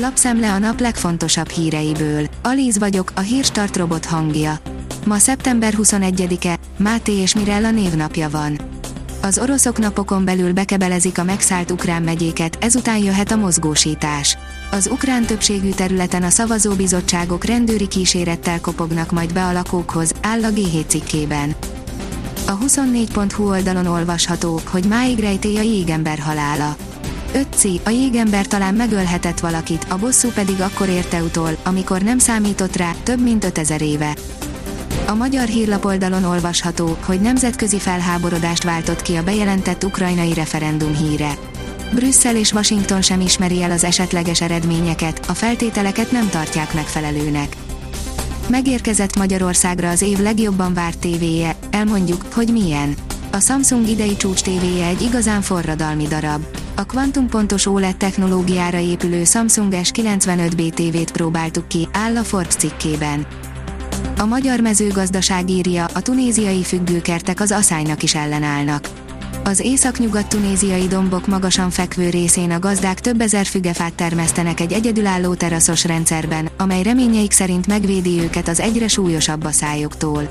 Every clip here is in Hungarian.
Lapszemle a nap legfontosabb híreiből. Alíz vagyok, a hírstart robot hangja. Ma szeptember 21-e, Máté és Mirella névnapja van. Az oroszok napokon belül bekebelezik a megszállt ukrán megyéket, ezután jöhet a mozgósítás. Az ukrán többségű területen a szavazóbizottságok rendőri kísérettel kopognak majd be a lakókhoz, áll a G7 cikkében. A 24.hu oldalon olvasható, hogy máig rejtély a jégember halála. Ötci, a jégember talán megölhetett valakit, a bosszú pedig akkor érte utol, amikor nem számított rá, több mint 5000 éve. A magyar hírlapoldalon olvasható, hogy nemzetközi felháborodást váltott ki a bejelentett ukrajnai referendum híre. Brüsszel és Washington sem ismeri el az esetleges eredményeket, a feltételeket nem tartják megfelelőnek. Megérkezett Magyarországra az év legjobban várt tévéje, elmondjuk, hogy milyen. A Samsung idei csúcs tévéje egy igazán forradalmi darab. A kvantumpontos OLED technológiára épülő Samsung S95B TV-t próbáltuk ki, áll a Forbes cikkében. A magyar mezőgazdaság írja, a tunéziai függőkertek az aszálynak is ellenállnak. Az észak-nyugat-tunéziai dombok magasan fekvő részén a gazdák több ezer fügefát termesztenek egy egyedülálló teraszos rendszerben, amely reményeik szerint megvédi őket az egyre súlyosabb aszályoktól.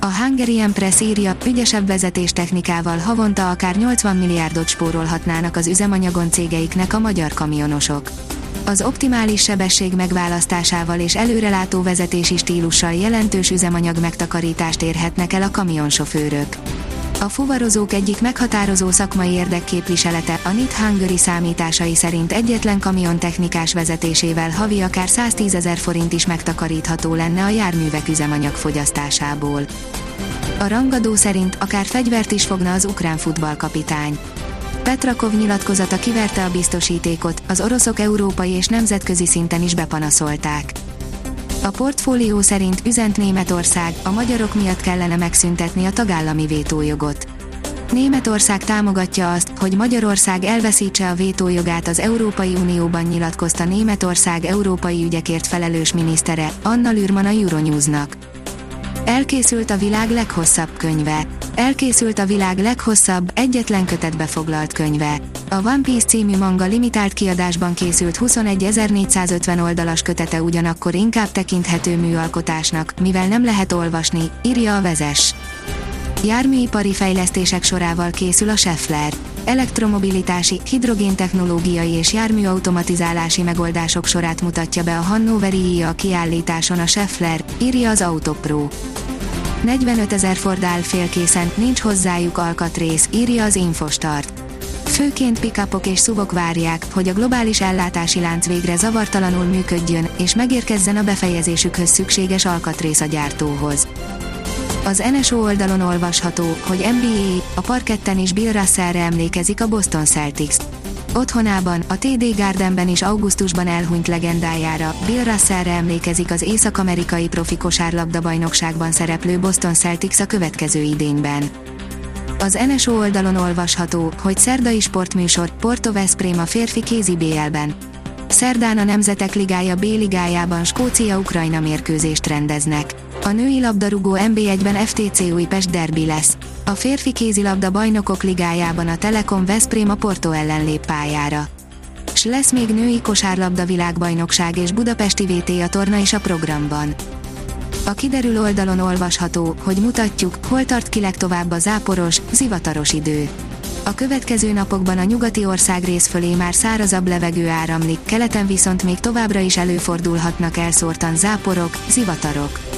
A Hungarian Press írja, ügyesebb vezetéstechnikával havonta akár 80 milliárdot spórolhatnának az üzemanyagon cégeiknek a magyar kamionosok. Az optimális sebesség megválasztásával és előrelátó vezetési stílussal jelentős üzemanyag megtakarítást érhetnek el a kamionsofőrök. A fuvarozók egyik meghatározó szakmai érdekképviselete, a NIT Hungary számításai szerint egyetlen kamion technikás vezetésével havi akár 110 ezer forint is megtakarítható lenne a járművek üzemanyag fogyasztásából. A rangadó szerint akár fegyvert is fogna az ukrán futballkapitány. Petrakov nyilatkozata kiverte a biztosítékot, az oroszok európai és nemzetközi szinten is bepanaszolták. A portfólió szerint üzent Németország, a magyarok miatt kellene megszüntetni a tagállami vétójogot. Németország támogatja azt, hogy Magyarország elveszítse a vétójogát az Európai Unióban nyilatkozta Németország európai ügyekért felelős minisztere, Anna Lürman a Euronewsnak. Elkészült a világ leghosszabb könyve. Elkészült a világ leghosszabb, egyetlen kötetbe foglalt könyve. A One Piece című manga limitált kiadásban készült 21.450 oldalas kötete ugyanakkor inkább tekinthető műalkotásnak, mivel nem lehet olvasni, írja a vezes. Járműipari fejlesztések sorával készül a Scheffler. Elektromobilitási, hidrogéntechnológiai és járműautomatizálási megoldások sorát mutatja be a Hannoveri IA kiállításon a Scheffler, írja az Autopro. 45 ezer Ford áll félkészen, nincs hozzájuk alkatrész, írja az Infostart. Főként pikapok és szubok várják, hogy a globális ellátási lánc végre zavartalanul működjön, és megérkezzen a befejezésükhöz szükséges alkatrész a gyártóhoz. Az NSO oldalon olvasható, hogy NBA, a parketten is Bill Russellre emlékezik a Boston Celtics. Otthonában, a TD Gardenben is augusztusban elhunyt legendájára, Bill Russellre emlékezik az észak-amerikai profi kosárlabda bajnokságban szereplő Boston Celtics a következő idényben. Az NSO oldalon olvasható, hogy szerdai sportműsor, Porto Veszprém a férfi kézi BL-ben. Szerdán a Nemzetek Ligája B-ligájában Skócia-Ukrajna mérkőzést rendeznek. A női labdarúgó NB1-ben FTC Újpest derbi lesz. A férfi kézilabda bajnokok ligájában a Telekom Veszprém a Porto ellen lép pályára. S lesz még női kosárlabda világbajnokság és Budapesti VT a torna is a programban. A kiderül oldalon olvasható, hogy mutatjuk, hol tart ki legtovább a záporos, zivataros idő. A következő napokban a nyugati ország rész fölé már szárazabb levegő áramlik, keleten viszont még továbbra is előfordulhatnak elszórtan záporok, zivatarok.